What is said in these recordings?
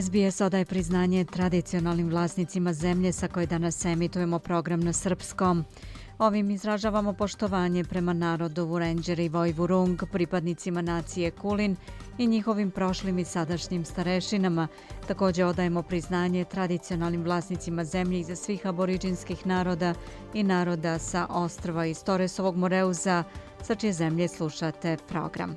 SBS odaje priznanje tradicionalnim vlasnicima zemlje sa koje danas emitujemo program na srpskom. Ovim izražavamo poštovanje prema narodu Vurenđeri i Vojvurung, pripadnicima nacije Kulin i njihovim prošlim i sadašnjim starešinama. Također odajemo priznanje tradicionalnim vlasnicima zemlje iza svih aboriđinskih naroda i naroda sa ostrva iz Toresovog Moreuza, sa čije zemlje slušate program.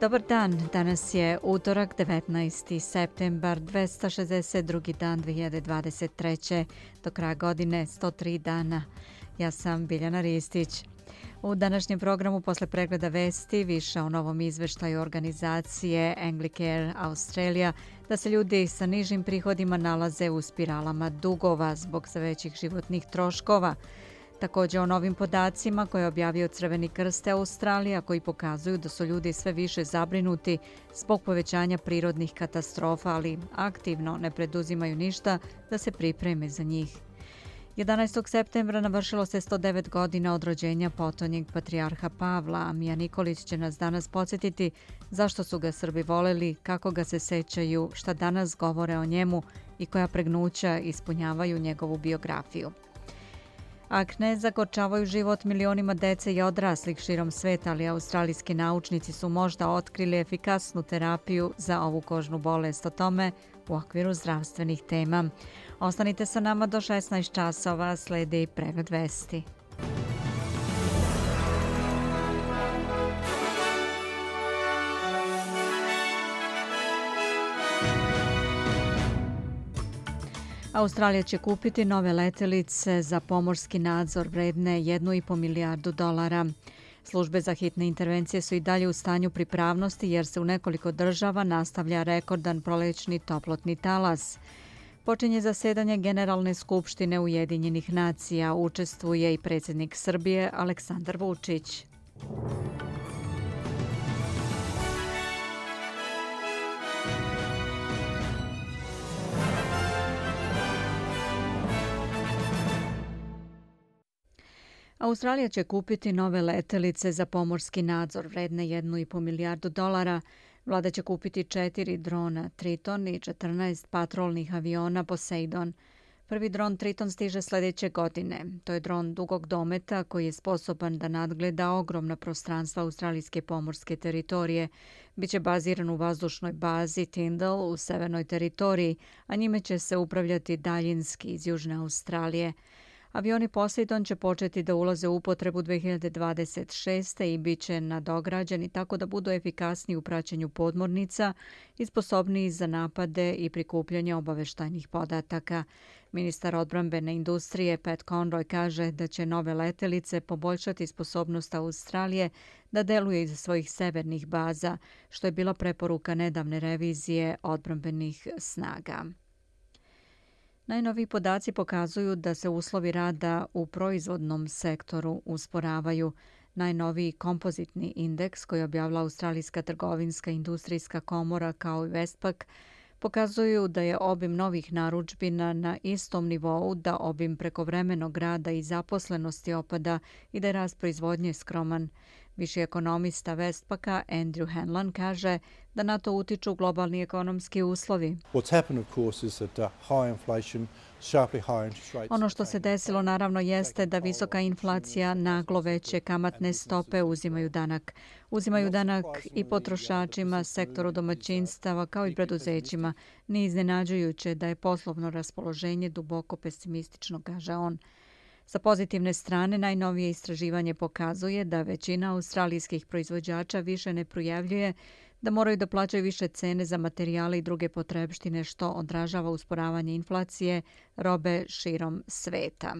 Dobar dan, danas je utorak 19. septembar 262. dan 2023. Do kraja godine 103 dana. Ja sam Biljana Ristić. U današnjem programu posle pregleda vesti više o novom izveštaju organizacije Anglicare Australia da se ljudi sa nižim prihodima nalaze u spiralama dugova zbog sve većih životnih troškova. Također o novim podacima koje je objavio Crveni krste Australija koji pokazuju da su ljudi sve više zabrinuti zbog povećanja prirodnih katastrofa, ali aktivno ne preduzimaju ništa da se pripreme za njih. 11. septembra navršilo se 109 godina od rođenja potonjeg patrijarha Pavla, a Mija Nikolić će nas danas podsjetiti zašto su ga Srbi voleli, kako ga se sećaju, šta danas govore o njemu i koja pregnuća ispunjavaju njegovu biografiju. Akne zagorčavaju život milionima dece i odraslih širom sveta, ali australijski naučnici su možda otkrili efikasnu terapiju za ovu kožnu bolest o tome u okviru zdravstvenih tema. Ostanite sa nama do 16 časova, sledi pregled vesti. Australija će kupiti nove letelice za pomorski nadzor vredne 1,5 milijardu dolara. Službe za hitne intervencije su i dalje u stanju pripravnosti jer se u nekoliko država nastavlja rekordan prolećni toplotni talas. Počinje zasedanje Generalne skupštine Ujedinjenih nacija. Učestvuje i predsjednik Srbije Aleksandar Vučić. Australija će kupiti nove letelice za pomorski nadzor vredne 1,5 milijardu dolara. Vlada će kupiti četiri drona Triton i 14 patrolnih aviona Poseidon. Prvi dron Triton stiže sljedeće godine. To je dron dugog dometa koji je sposoban da nadgleda ogromna prostranstva australijske pomorske teritorije. Biće baziran u vazdušnoj bazi Tyndall u severnoj teritoriji, a njime će se upravljati daljinski iz Južne Australije. Avioni Poseidon će početi da ulaze u upotrebu 2026. i bit će nadograđeni tako da budu efikasni u praćenju podmornica i sposobniji za napade i prikupljanje obaveštajnih podataka. Ministar odbrambene industrije Pat Conroy kaže da će nove letelice poboljšati sposobnost Australije da deluje iz svojih severnih baza, što je bila preporuka nedavne revizije odbrambenih snaga. Najnoviji podaci pokazuju da se uslovi rada u proizvodnom sektoru usporavaju. Najnoviji kompozitni indeks koji objavila Australijska trgovinska industrijska komora kao i Westpac pokazuju da je obim novih naručbina na istom nivou, da obim prekovremenog rada i zaposlenosti opada i da je rast proizvodnje skroman. Viši ekonomista Westpaka Andrew Hanlon kaže da na to utiču globalni ekonomski uslovi. Ono što se desilo naravno jeste da visoka inflacija naglo veće kamatne stope uzimaju danak. Uzimaju danak i potrošačima, sektoru domaćinstava kao i preduzećima. Nije iznenađujuće da je poslovno raspoloženje duboko pesimistično, kaže on. Sa pozitivne strane, najnovije istraživanje pokazuje da većina australijskih proizvođača više ne projavljuje da moraju da plaćaju više cene za materijale i druge potrebštine što odražava usporavanje inflacije robe širom sveta.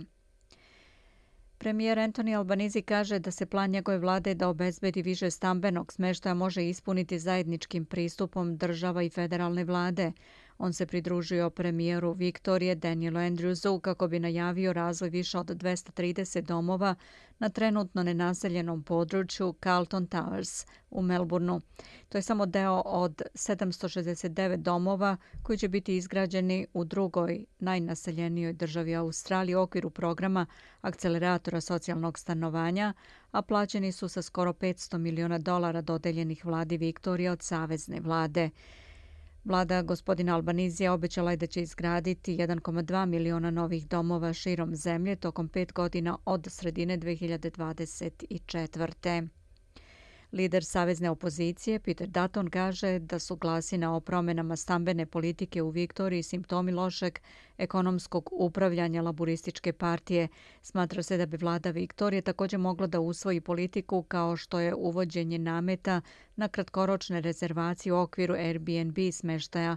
Premijer Anthony Albanizi kaže da se plan njegove vlade da obezbedi više stambenog smeštaja može ispuniti zajedničkim pristupom država i federalne vlade. On se pridružio premijeru Viktorije Danielu Andrewsu kako bi najavio razvoj više od 230 domova na trenutno nenaseljenom području Carlton Towers u Melbourneu. To je samo deo od 769 domova koji će biti izgrađeni u drugoj najnaseljenijoj državi Australije u okviru programa akceleratora socijalnog stanovanja, a plaćeni su sa skoro 500 miliona dolara dodeljenih vladi Viktorije od savezne vlade. Vlada gospodina Albanizija obećala je da će izgraditi 1,2 miliona novih domova širom zemlje tokom pet godina od sredine 2024. Lider savezne opozicije Peter Dutton kaže da su glasina o promenama stambene politike u Viktoriji simptomi lošeg ekonomskog upravljanja laborističke partije. Smatra se da bi vlada Viktorije također mogla da usvoji politiku kao što je uvođenje nameta na kratkoročne rezervacije u okviru Airbnb smeštaja.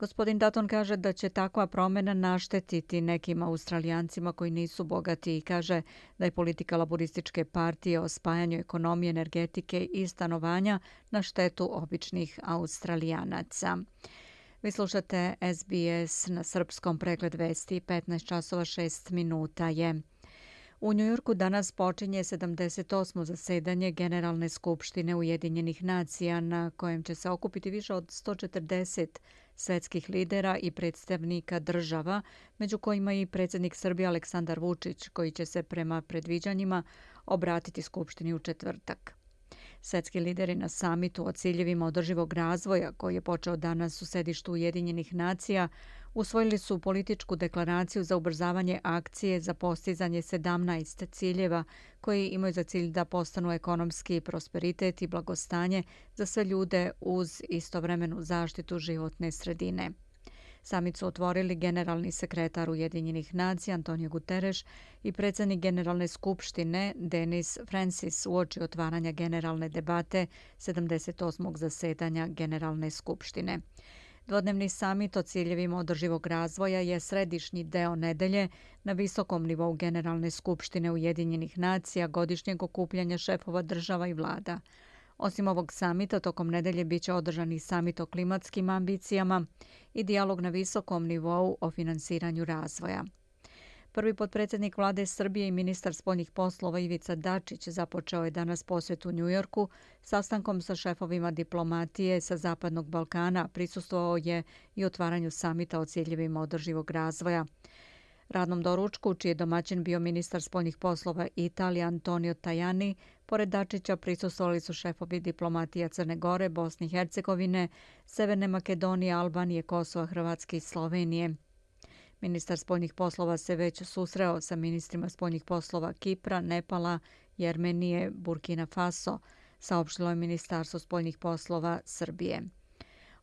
Gospodin Dutton kaže da će takva promjena naštetiti nekim australijancima koji nisu bogati i kaže da je politika laborističke partije o spajanju ekonomije, energetike i stanovanja na štetu običnih australijanaca. Vi slušate SBS na srpskom pregled vesti 15 časova 6 minuta je. U Njujorku danas počinje 78. zasedanje Generalne skupštine Ujedinjenih nacija na kojem će se okupiti više od 140 svetskih lidera i predstavnika država, među kojima i predsjednik Srbije Aleksandar Vučić, koji će se prema predviđanjima obratiti Skupštini u četvrtak. Svetski lideri na samitu o ciljevima održivog razvoja, koji je počeo danas u sedištu Ujedinjenih nacija, usvojili su političku deklaraciju za ubrzavanje akcije za postizanje 17 ciljeva koji imaju za cilj da postanu ekonomski prosperitet i blagostanje za sve ljude uz istovremenu zaštitu životne sredine. Samit su otvorili generalni sekretar Ujedinjenih nacija Antonio Guterres i predsjednik Generalne skupštine Denis Francis u oči otvaranja generalne debate 78. zasedanja Generalne skupštine. Dvodnevni samit o ciljevima održivog razvoja je središnji deo nedelje na visokom nivou Generalne skupštine Ujedinjenih nacija godišnjeg okupljanja šefova država i vlada. Osim ovog samita, tokom nedelje bit će održani samit o klimatskim ambicijama i dijalog na visokom nivou o finansiranju razvoja. Prvi potpredsjednik vlade Srbije i ministar spoljnih poslova Ivica Dačić započeo je danas posjet u Njujorku sastankom sa šefovima diplomatije sa Zapadnog Balkana. Prisustvovao je i otvaranju samita o ciljevima održivog razvoja. Radnom doručku, čiji je domaćin bio ministar spoljnih poslova Italije Antonio Tajani, pored Dačića prisustovali su šefovi diplomatija Crne Gore, Bosne i Hercegovine, Severne Makedonije, Albanije, Kosova, Hrvatske i Slovenije. Ministar spoljnih poslova se već susreo sa ministrima spoljnih poslova Kipra, Nepala, Jermenije, Burkina Faso, saopštilo je Ministarstvo spoljnih poslova Srbije.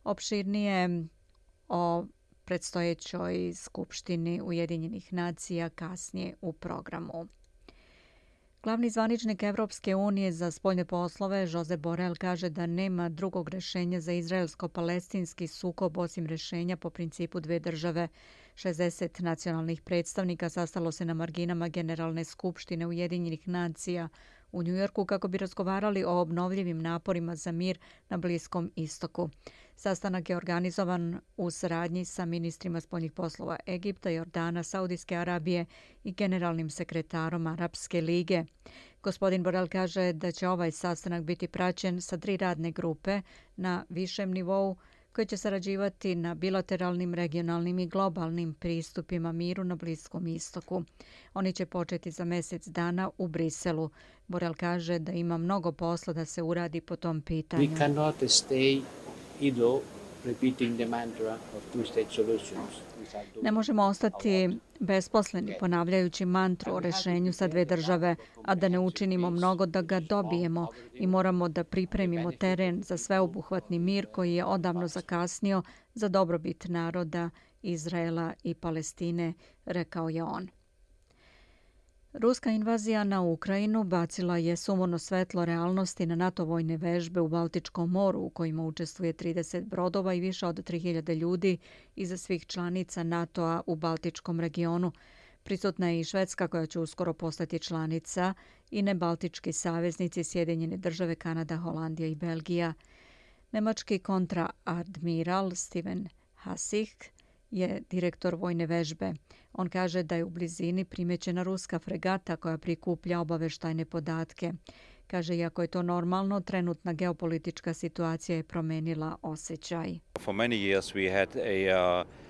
Opširnije o predstojećoj skupštini Ujedinjenih nacija kasnije u programu. Glavni zvaničnik Evropske unije za spoljne poslove, Jose Borel, kaže da nema drugog rešenja za izraelsko-palestinski sukob osim rešenja po principu dve države. 60 nacionalnih predstavnika sastalo se na marginama Generalne skupštine Ujedinjenih nacija u Njujorku kako bi razgovarali o obnovljivim naporima za mir na Bliskom istoku. Sastanak je organizovan u saradnji sa ministrima spoljnih poslova Egipta, Jordana, Saudijske Arabije i generalnim sekretarom Arabske lige. Gospodin Borel kaže da će ovaj sastanak biti praćen sa tri radne grupe na višem nivou koje će sarađivati na bilateralnim, regionalnim i globalnim pristupima miru na Bliskom istoku. Oni će početi za mjesec dana u Briselu. Borel kaže da ima mnogo posla da se uradi po tom pitanju. We cannot stay ido repeating the mantra of two-state solutions. Ne možemo ostati besposleni ponavljajući mantru o rešenju sa dve države, a da ne učinimo mnogo da ga dobijemo i moramo da pripremimo teren za sveobuhvatni mir koji je odavno zakasnio za dobrobit naroda Izraela i Palestine, rekao je on. Ruska invazija na Ukrajinu bacila je sumorno svetlo realnosti na NATO vojne vežbe u Baltičkom moru u kojima učestvuje 30 brodova i više od 3000 ljudi iza svih članica NATO-a u Baltičkom regionu. Prisutna je i Švedska koja će uskoro postati članica i nebaltički saveznici Sjedinjene države Kanada, Holandija i Belgija. Nemački kontraadmiral Steven Hasich je direktor vojne vežbe. On kaže da je u blizini primjećena ruska fregata koja prikuplja obaveštajne podatke. Kaže, iako je to normalno, trenutna geopolitička situacija je promenila osjećaj. For many years we had a uh...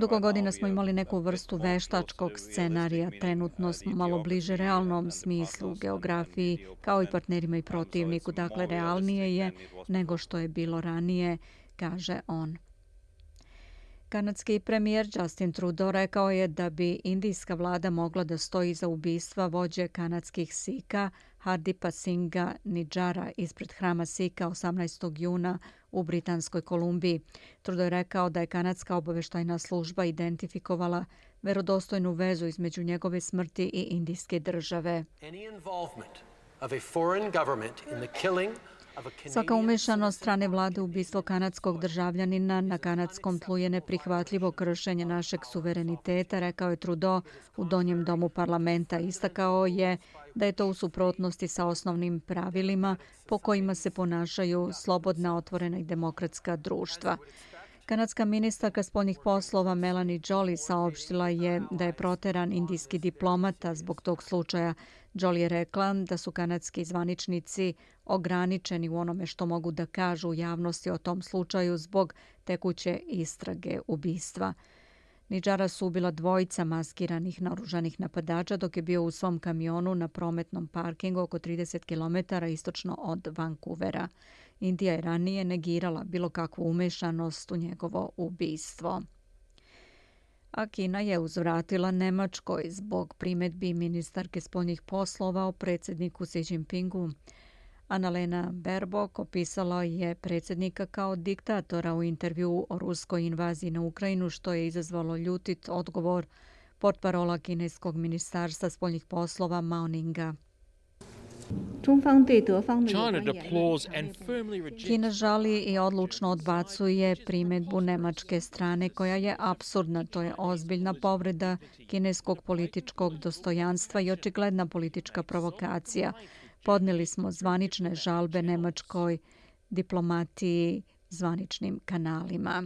Dugo godina smo imali neku vrstu veštačkog scenarija. Trenutno smo malo bliže realnom smislu, geografiji, kao i partnerima i protivniku. Dakle, realnije je nego što je bilo ranije, kaže on. Kanadski premijer Justin Trudeau rekao je da bi indijska vlada mogla da stoji za ubistva vođe kanadskih Sika Hardipa Singha Nidžara ispred hrama Sika 18. juna u Britanskoj Kolumbiji. Trudeau je rekao da je kanadska obaveštajna služba identifikovala verodostojnu vezu između njegove smrti i indijske države. Any involvement of a foreign government in the killing Svaka umešanost strane vlade u ubistvo kanadskog državljanina na kanadskom tlu je neprihvatljivo kršenje našeg suvereniteta, rekao je Trudeau u donjem domu parlamenta. Istakao je da je to u suprotnosti sa osnovnim pravilima po kojima se ponašaju slobodna, otvorena i demokratska društva. Kanadska ministarka spoljnih poslova Melanie Jolie saopštila je da je proteran indijski diplomata zbog tog slučaja. Jolie je rekla da su kanadski zvaničnici ograničeni u onome što mogu da kažu u javnosti o tom slučaju zbog tekuće istrage ubistva. Niđara su ubila dvojica maskiranih naružanih napadača dok je bio u svom kamionu na prometnom parkingu oko 30 km istočno od Vancouvera. Indija je ranije negirala bilo kakvu umešanost u njegovo ubistvo. A Kina je uzvratila Nemačkoj zbog primetbi ministarke spoljnih poslova o predsjedniku Xi Jinpingu. Annalena Berbok opisala je predsjednika kao diktatora u intervju o ruskoj invaziji na Ukrajinu, što je izazvalo ljutit odgovor portparola kineskog ministarstva spoljnih poslova Mao Ninga. Kina žali i odlučno odbacuje primetbu nemačke strane koja je absurdna. To je ozbiljna povreda kineskog političkog dostojanstva i očigledna politička provokacija. Podneli smo zvanične žalbe nemačkoj diplomatiji zvaničnim kanalima.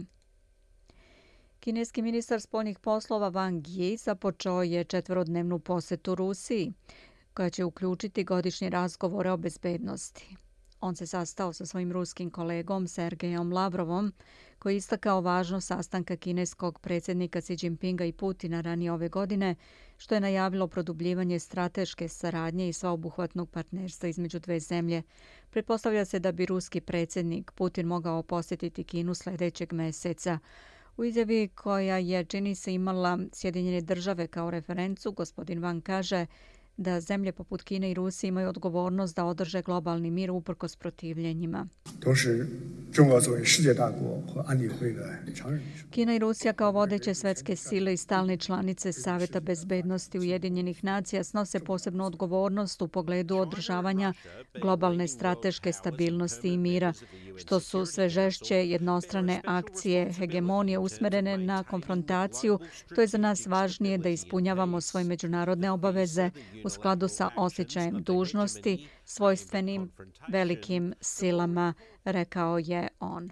Kineski ministar spoljnih poslova Wang Yi započeo je četvorodnevnu posetu Rusiji koja će uključiti godišnje razgovore o bezbednosti. On se sastao sa svojim ruskim kolegom Sergejom Lavrovom, koji istakao važnost sastanka kineskog predsjednika Xi Jinpinga i Putina ranije ove godine, što je najavilo produbljivanje strateške saradnje i svaobuhvatnog partnerstva između dve zemlje. Pretpostavlja se da bi ruski predsjednik Putin mogao posjetiti Kinu sljedećeg meseca. U izjavi koja je, čini se, imala Sjedinjene države kao referencu, gospodin Van kaže da zemlje poput Kine i Rusije imaju odgovornost da održe globalni mir uprkos protivljenjima. Kina i Rusija kao vodeće svetske sile i stalne članice Saveta bezbednosti Ujedinjenih nacija snose posebnu odgovornost u pogledu održavanja globalne strateške stabilnosti i mira, što su sve žešće jednostrane akcije hegemonije usmerene na konfrontaciju. To je za nas važnije da ispunjavamo svoje međunarodne obaveze u skladu sa osjećajem dužnosti svojstvenim velikim silama, rekao je on.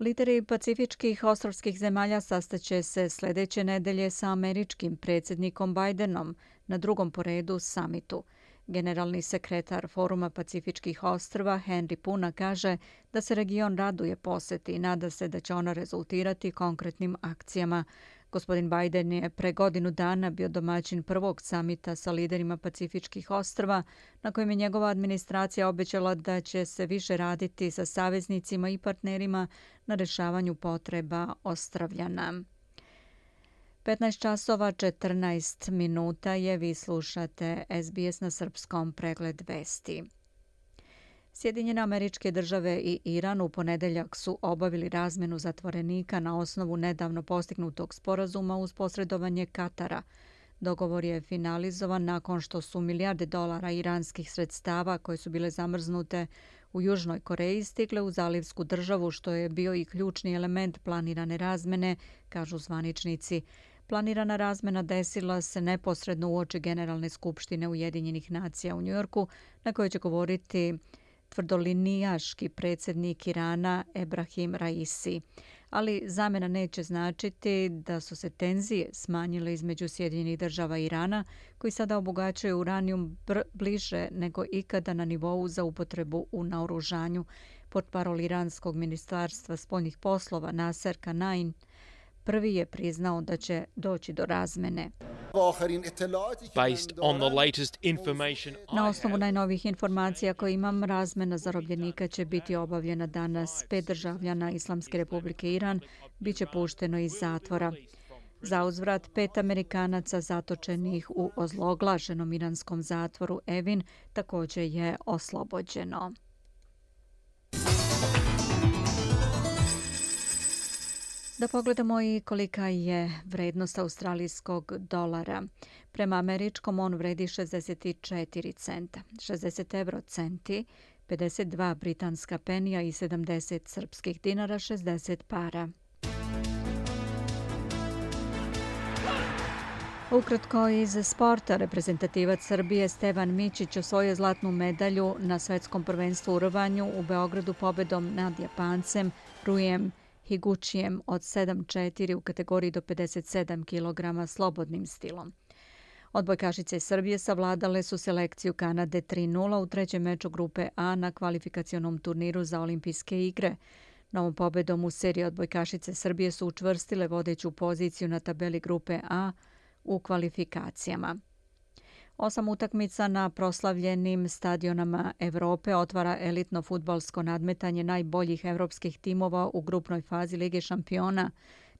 Lideri pacifičkih ostrovskih zemalja sastaće se sljedeće nedelje sa američkim predsjednikom Bidenom na drugom poredu samitu. Generalni sekretar Foruma Pacifičkih ostrva Henry Puna kaže da se region raduje poseti i nada se da će ona rezultirati konkretnim akcijama. Gospodin Biden je pre godinu dana bio domaćin prvog samita sa liderima Pacifičkih ostrva, na kojem je njegova administracija obećala da će se više raditi sa saveznicima i partnerima na rešavanju potreba ostravljana. 15 časova 14 minuta je vi slušate SBS na srpskom pregled vesti. Sjedinjene američke države i Iran u ponedeljak su obavili razmenu zatvorenika na osnovu nedavno postignutog sporazuma uz posredovanje Katara. Dogovor je finalizovan nakon što su milijarde dolara iranskih sredstava koje su bile zamrznute u Južnoj Koreji stigle u zalivsku državu što je bio i ključni element planirane razmene, kažu zvaničnici. Planirana razmena desila se neposredno u oči Generalne skupštine Ujedinjenih nacija u Njujorku na kojoj će govoriti tvrdolinijaški predsjednik Irana Ebrahim Raisi. Ali zamena neće značiti da su se tenzije smanjile između Sjedinjenih država i Irana, koji sada obogaćuje uranijum bliže nego ikada na nivou za upotrebu u naoružanju. Pod parol Iranskog ministarstva spoljnih poslova Nasser Kanain prvi je priznao da će doći do razmene. Na osnovu najnovih informacija koje imam, razmena zarobljenika će biti obavljena danas. Pet državljana Islamske republike Iran bit će pušteno iz zatvora. Za uzvrat pet Amerikanaca zatočenih u ozloglaženom iranskom zatvoru Evin također je oslobođeno. Da pogledamo i kolika je vrednost australijskog dolara. Prema američkom on vredi 64 centa, 60 euro centi, 52 britanska penija i 70 srpskih dinara, 60 para. Ukratko iz sporta, reprezentativac Srbije Stevan Mićić osvojio zlatnu medalju na svetskom prvenstvu u rvanju u Beogradu pobedom nad Japancem Rujem Higučijem od 7-4 u kategoriji do 57 kg slobodnim stilom. Odbojkašice Srbije savladale su selekciju Kanade 3-0 u trećem meču grupe A na kvalifikacionom turniru za olimpijske igre. Novom pobedom u seriji odbojkašice Srbije su učvrstile vodeću poziciju na tabeli grupe A u kvalifikacijama. Osam utakmica na proslavljenim stadionama Evrope otvara elitno futbalsko nadmetanje najboljih evropskih timova u grupnoj fazi Lige šampiona.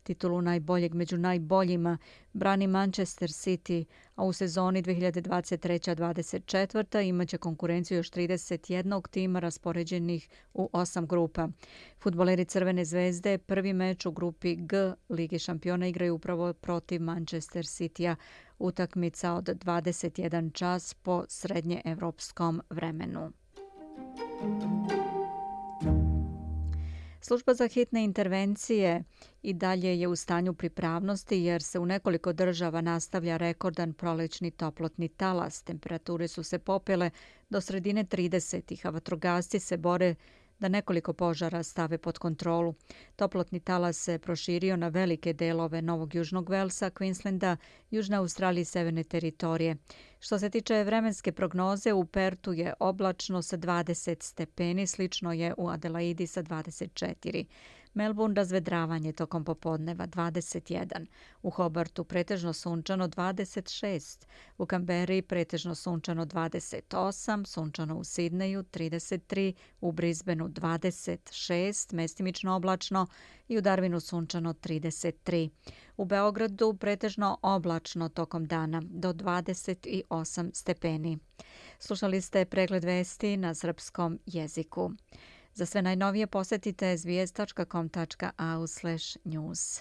Titulu najboljeg među najboljima brani Manchester City, a u sezoni 2023-2024 imaće konkurenciju još 31 tima raspoređenih u osam grupa. Futboleri Crvene zvezde prvi meč u grupi G Lige šampiona igraju upravo protiv Manchester City-a utakmica od 21 čas po srednje evropskom vremenu. Služba za hitne intervencije i dalje je u stanju pripravnosti jer se u nekoliko država nastavlja rekordan prolećni toplotni talas. Temperature su se popele do sredine 30-ih, a vatrogasci se bore da nekoliko požara stave pod kontrolu. Toplotni talas se proširio na velike delove Novog Južnog Velsa, Queenslanda, Južne Australije i Severne teritorije. Što se tiče vremenske prognoze, u Pertu je oblačno sa 20 stepeni, slično je u Adelaidi sa 24. Melbourne razvedravanje tokom popodneva 21, u Hobartu pretežno sunčano 26, u Kamberi pretežno sunčano 28, sunčano u Sidneju 33, u Brisbaneu 26, mestimično oblačno i u Darwinu sunčano 33. U Beogradu pretežno oblačno tokom dana do 28 stepeni. Slušali ste pregled vesti na srpskom jeziku. Za sve najnovije posetite zvijest.com.au slash news.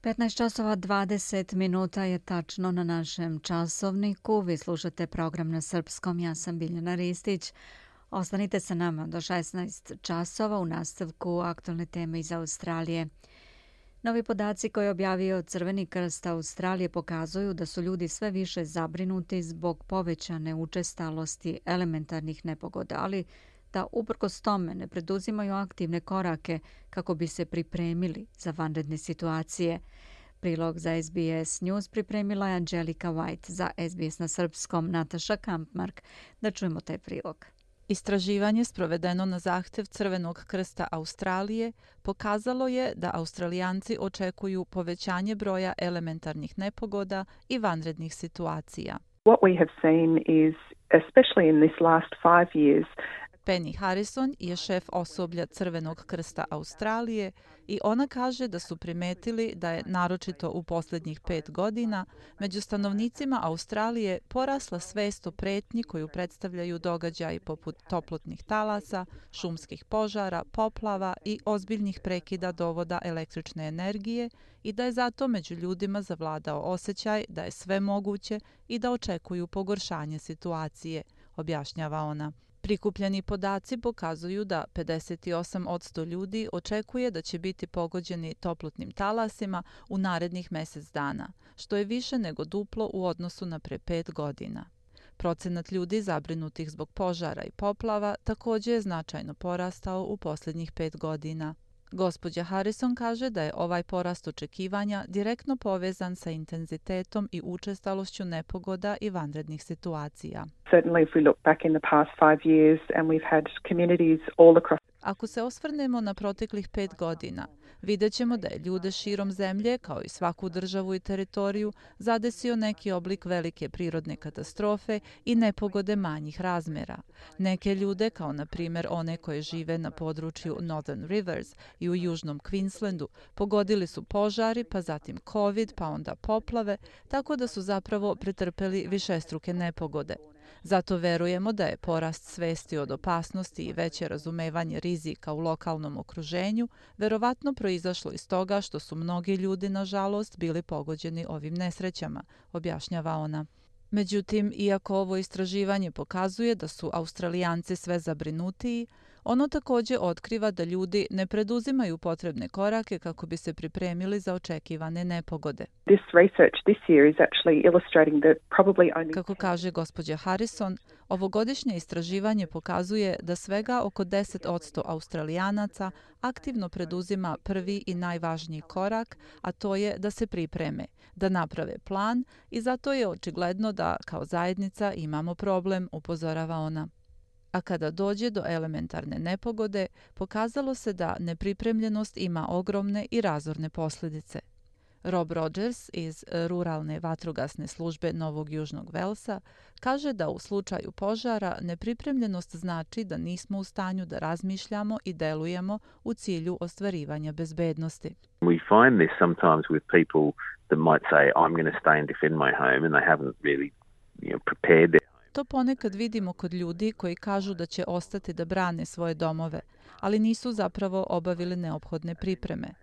Petnaest časova 20 minuta je tačno na našem časovniku. Vi slušate program na srpskom. Ja sam Biljana Ristić. Ostanite sa nama do 16 časova u nastavku aktualne teme iz Australije. Novi podaci koje je objavio Crveni krst Australije pokazuju da su ljudi sve više zabrinuti zbog povećane učestalosti elementarnih nepogoda, ali da uprkos tome ne preduzimaju aktivne korake kako bi se pripremili za vanredne situacije. Prilog za SBS News pripremila je Angelika White za SBS na srpskom Nataša Kampmark. Da čujemo taj prilog. Istraživanje sprovedeno na zahtev Crvenog krsta Australije pokazalo je da Australijanci očekuju povećanje broja elementarnih nepogoda i vanrednih situacija. What we have seen is especially in this last five years Penny Harrison je šef osoblja Crvenog krsta Australije i ona kaže da su primetili da je naročito u posljednjih pet godina među stanovnicima Australije porasla svest o pretnji koju predstavljaju događaji poput toplotnih talasa, šumskih požara, poplava i ozbiljnih prekida dovoda električne energije i da je zato među ljudima zavladao osjećaj da je sve moguće i da očekuju pogoršanje situacije, objašnjava ona. Prikupljeni podaci pokazuju da 58% ljudi očekuje da će biti pogođeni toplotnim talasima u narednih mjesec dana, što je više nego duplo u odnosu na pre pet godina. Procenat ljudi zabrinutih zbog požara i poplava također je značajno porastao u posljednjih pet godina. Gospođa Harrison kaže da je ovaj porast očekivanja direktno povezan sa intenzitetom i učestalošću nepogoda i vanrednih situacija. Certainly if we look back in the past five years and we've had communities all across Ako se osvrnemo na proteklih pet godina, vidjet ćemo da je ljude širom zemlje, kao i svaku državu i teritoriju, zadesio neki oblik velike prirodne katastrofe i nepogode manjih razmera. Neke ljude, kao na primjer one koje žive na području Northern Rivers i u južnom Queenslandu, pogodili su požari, pa zatim COVID, pa onda poplave, tako da su zapravo pretrpeli višestruke nepogode. Zato verujemo da je porast svesti od opasnosti i veće razumevanje rizika u lokalnom okruženju verovatno proizašlo iz toga što su mnogi ljudi, nažalost, bili pogođeni ovim nesrećama, objašnjava ona. Međutim, iako ovo istraživanje pokazuje da su Australijanci sve zabrinutiji, Ono također otkriva da ljudi ne preduzimaju potrebne korake kako bi se pripremili za očekivane nepogode. Kako kaže gospođa Harrison, ovogodišnje istraživanje pokazuje da svega oko 10% australijanaca aktivno preduzima prvi i najvažniji korak, a to je da se pripreme, da naprave plan i zato je očigledno da kao zajednica imamo problem, upozorava ona a kada dođe do elementarne nepogode, pokazalo se da nepripremljenost ima ogromne i razorne posljedice. Rob Rogers iz e, ruralne vatrogasne službe Novog Južnog Velsa kaže da u slučaju požara nepripremljenost znači da nismo u stanju da razmišljamo i delujemo u cilju ostvarivanja bezbednosti. We find this sometimes with people that might say I'm going to stay and defend my home and they haven't really you know, prepared their To ponekad vidimo kod ljudi koji kažu da će ostati da brane svoje domove, ali nisu zapravo obavili neophodne pripreme.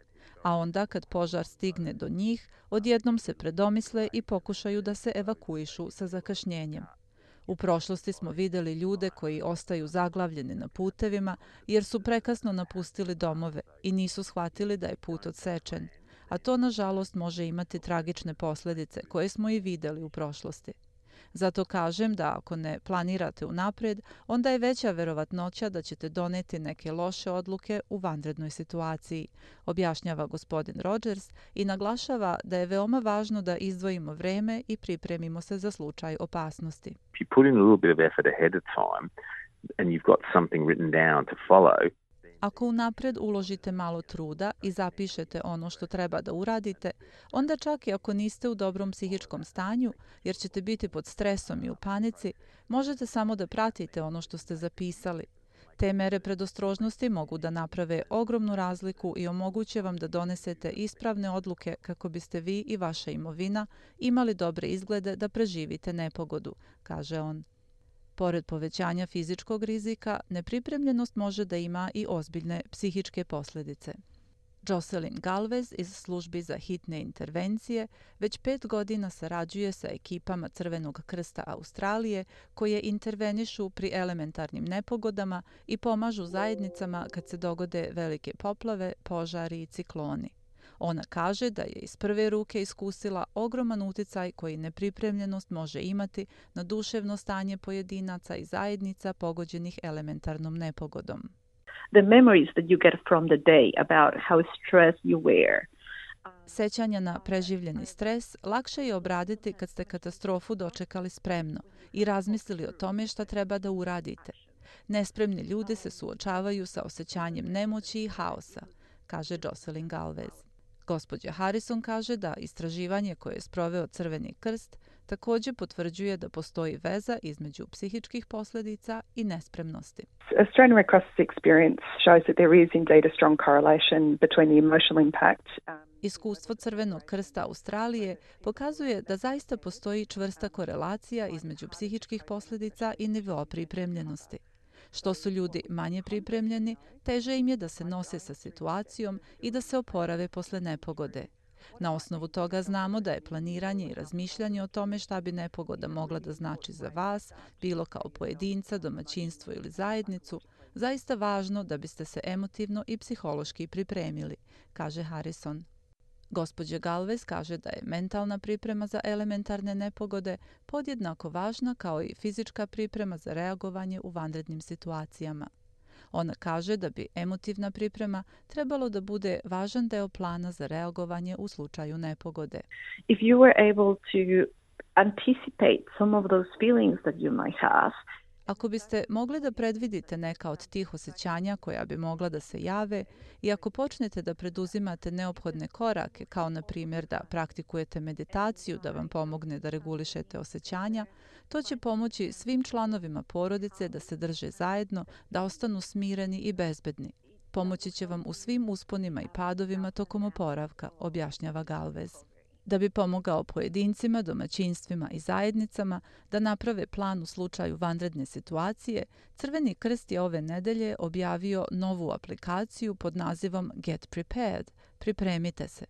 A onda kad požar stigne do njih, odjednom se predomisle i pokušaju da se evakuišu sa zakašnjenjem. U prošlosti smo videli ljude koji ostaju zaglavljeni na putevima jer su prekasno napustili domove i nisu shvatili da je put odsečen. A to, nažalost, može imati tragične posljedice koje smo i videli u prošlosti. Zato kažem da ako ne planirate unapred, onda je veća verovatnoća da ćete doneti neke loše odluke u vanrednoj situaciji, objašnjava gospodin Rogers i naglašava da je veoma važno da izdvojimo vreme i pripremimo se za slučaj opasnosti. If you put in a little bit of effort ahead of time and you've got something written down to follow, Ako unapred uložite malo truda i zapišete ono što treba da uradite, onda čak i ako niste u dobrom psihičkom stanju, jer ćete biti pod stresom i u panici, možete samo da pratite ono što ste zapisali. Te mere predostrožnosti mogu da naprave ogromnu razliku i omoguće vam da donesete ispravne odluke kako biste vi i vaša imovina imali dobre izglede da preživite nepogodu, kaže on. Pored povećanja fizičkog rizika, nepripremljenost može da ima i ozbiljne psihičke posljedice. Jocelyn Galvez iz službi za hitne intervencije već pet godina sarađuje sa ekipama Crvenog krsta Australije koje intervenišu pri elementarnim nepogodama i pomažu zajednicama kad se dogode velike poplave, požari i cikloni. Ona kaže da je iz prve ruke iskusila ogroman uticaj koji nepripremljenost može imati na duševno stanje pojedinaca i zajednica pogođenih elementarnom nepogodom. The memories that you get from the day about how stressed you were. Sećanja na preživljeni stres lakše je obraditi kad ste katastrofu dočekali spremno i razmislili o tome šta treba da uradite. Nespremni ljudi se suočavaju sa osjećanjem nemoći i haosa, kaže Jocelyn Galvez. Gospođa Harrison kaže da istraživanje koje je sproveo Crveni krst također potvrđuje da postoji veza između psihičkih posljedica i nespremnosti. Australian Red Cross experience shows that there is indeed a strong correlation between the emotional impact. Um, Iskustvo Crvenog krsta Australije pokazuje da zaista postoji čvrsta korelacija između psihičkih posljedica i nivoa pripremljenosti. Što su ljudi manje pripremljeni, teže im je da se nose sa situacijom i da se oporave posle nepogode. Na osnovu toga znamo da je planiranje i razmišljanje o tome šta bi nepogoda mogla da znači za vas, bilo kao pojedinca, domaćinstvo ili zajednicu, zaista važno da biste se emotivno i psihološki pripremili, kaže Harrison. Gospođa Galvez kaže da je mentalna priprema za elementarne nepogode podjednako važna kao i fizička priprema za reagovanje u vanrednim situacijama. Ona kaže da bi emotivna priprema trebalo da bude važan deo plana za reagovanje u slučaju nepogode. If you were able to anticipate some of those feelings that you might have, Ako biste mogli da predvidite neka od tih osjećanja koja bi mogla da se jave i ako počnete da preduzimate neophodne korake, kao na primjer da praktikujete meditaciju da vam pomogne da regulišete osjećanja, to će pomoći svim članovima porodice da se drže zajedno, da ostanu smireni i bezbedni. Pomoći će vam u svim usponima i padovima tokom oporavka, objašnjava Galvez da bi pomogao pojedincima, domaćinstvima i zajednicama da naprave plan u slučaju vanredne situacije, Crveni krst je ove nedelje objavio novu aplikaciju pod nazivom Get Prepared, pripremite se.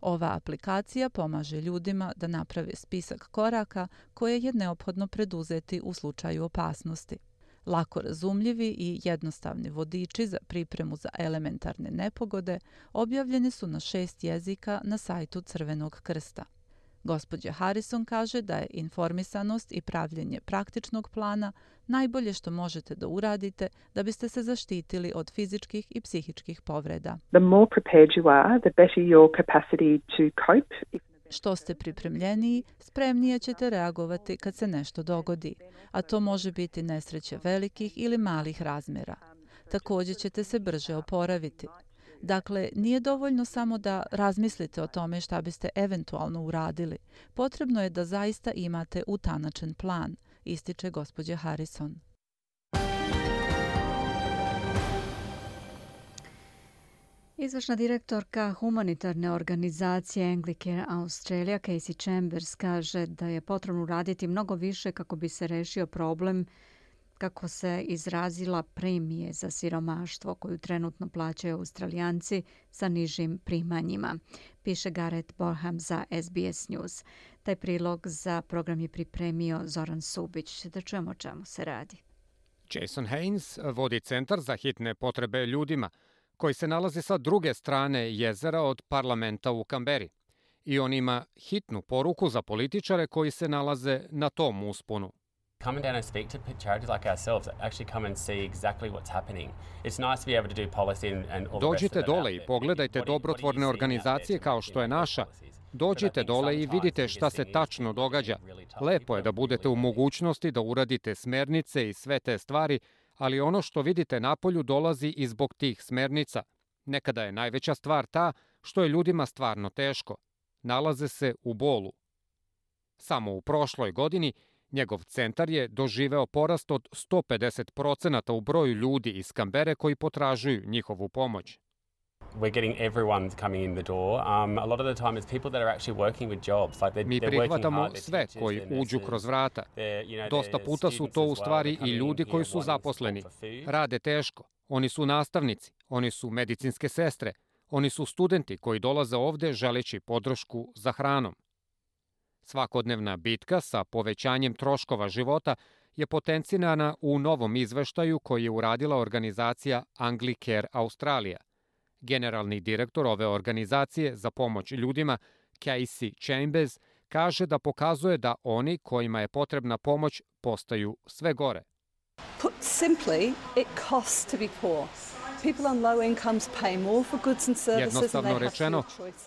Ova aplikacija pomaže ljudima da naprave spisak koraka koje je neophodno preduzeti u slučaju opasnosti lako razumljivi i jednostavni vodiči za pripremu za elementarne nepogode objavljeni su na šest jezika na sajtu Crvenog krsta. Gospođa Harrison kaže da je informisanost i pravljenje praktičnog plana najbolje što možete da uradite da biste se zaštitili od fizičkih i psihičkih povreda. The more prepared you are, the better your capacity to cope. Što ste pripremljeniji, spremnije ćete reagovati kad se nešto dogodi, a to može biti nesreće velikih ili malih razmjera. Također ćete se brže oporaviti. Dakle, nije dovoljno samo da razmislite o tome šta biste eventualno uradili. Potrebno je da zaista imate utanačen plan, ističe gospođa Harrison. Izvršna direktorka humanitarne organizacije Anglicare Australia, Casey Chambers, kaže da je potrebno raditi mnogo više kako bi se rešio problem kako se izrazila premije za siromaštvo koju trenutno plaćaju australijanci sa nižim primanjima, piše Gareth Borham za SBS News. Taj prilog za program je pripremio Zoran Subić. Da čujemo o čemu se radi. Jason Haynes vodi centar za hitne potrebe ljudima – koji se nalazi sa druge strane jezera od parlamenta u Kamberi. I on ima hitnu poruku za političare koji se nalaze na tom usponu. Come down and speak to charities like ourselves actually come and see exactly what's happening. It's nice to be able to do policy and, and all Dođite dole i pogledajte dobrotvorne organizacije kao što je naša. Dođite dole i vidite šta se tačno događa. Lepo je da budete u mogućnosti da uradite smernice i sve te stvari, ali ono što vidite napolju dolazi i zbog tih smernica. Nekada je najveća stvar ta što je ljudima stvarno teško. Nalaze se u bolu. Samo u prošloj godini njegov centar je doživeo porast od 150% u broju ljudi iz Kambere koji potražuju njihovu pomoć we're getting everyone coming in the door. Um, a lot of the time it's people that are actually working with jobs. Like they're, Mi prihvatamo sve koji uđu kroz vrata. Dosta puta su to u stvari i ljudi koji su zaposleni. Rade teško. Oni su nastavnici, oni su medicinske sestre, oni su studenti koji dolaze ovde želeći podršku za hranom. Svakodnevna bitka sa povećanjem troškova života je potencinana u novom izveštaju koji je uradila organizacija Anglicare Australija – Generalni direktor ove organizacije za pomoć ljudima, Casey Chambers, kaže da pokazuje da oni kojima je potrebna pomoć postaju sve gore. Put simply, it costs to be poor. Jednostavno rečeno,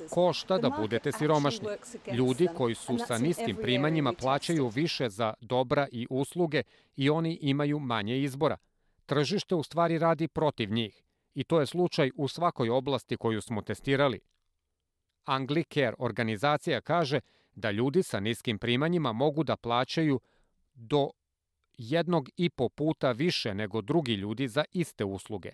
košta da budete siromašni. Ljudi koji su sa niskim primanjima plaćaju više za dobra i usluge i oni imaju manje izbora. Tržište u stvari radi protiv njih i to je slučaj u svakoj oblasti koju smo testirali. Anglicare organizacija kaže da ljudi sa niskim primanjima mogu da plaćaju do jednog i po puta više nego drugi ljudi za iste usluge.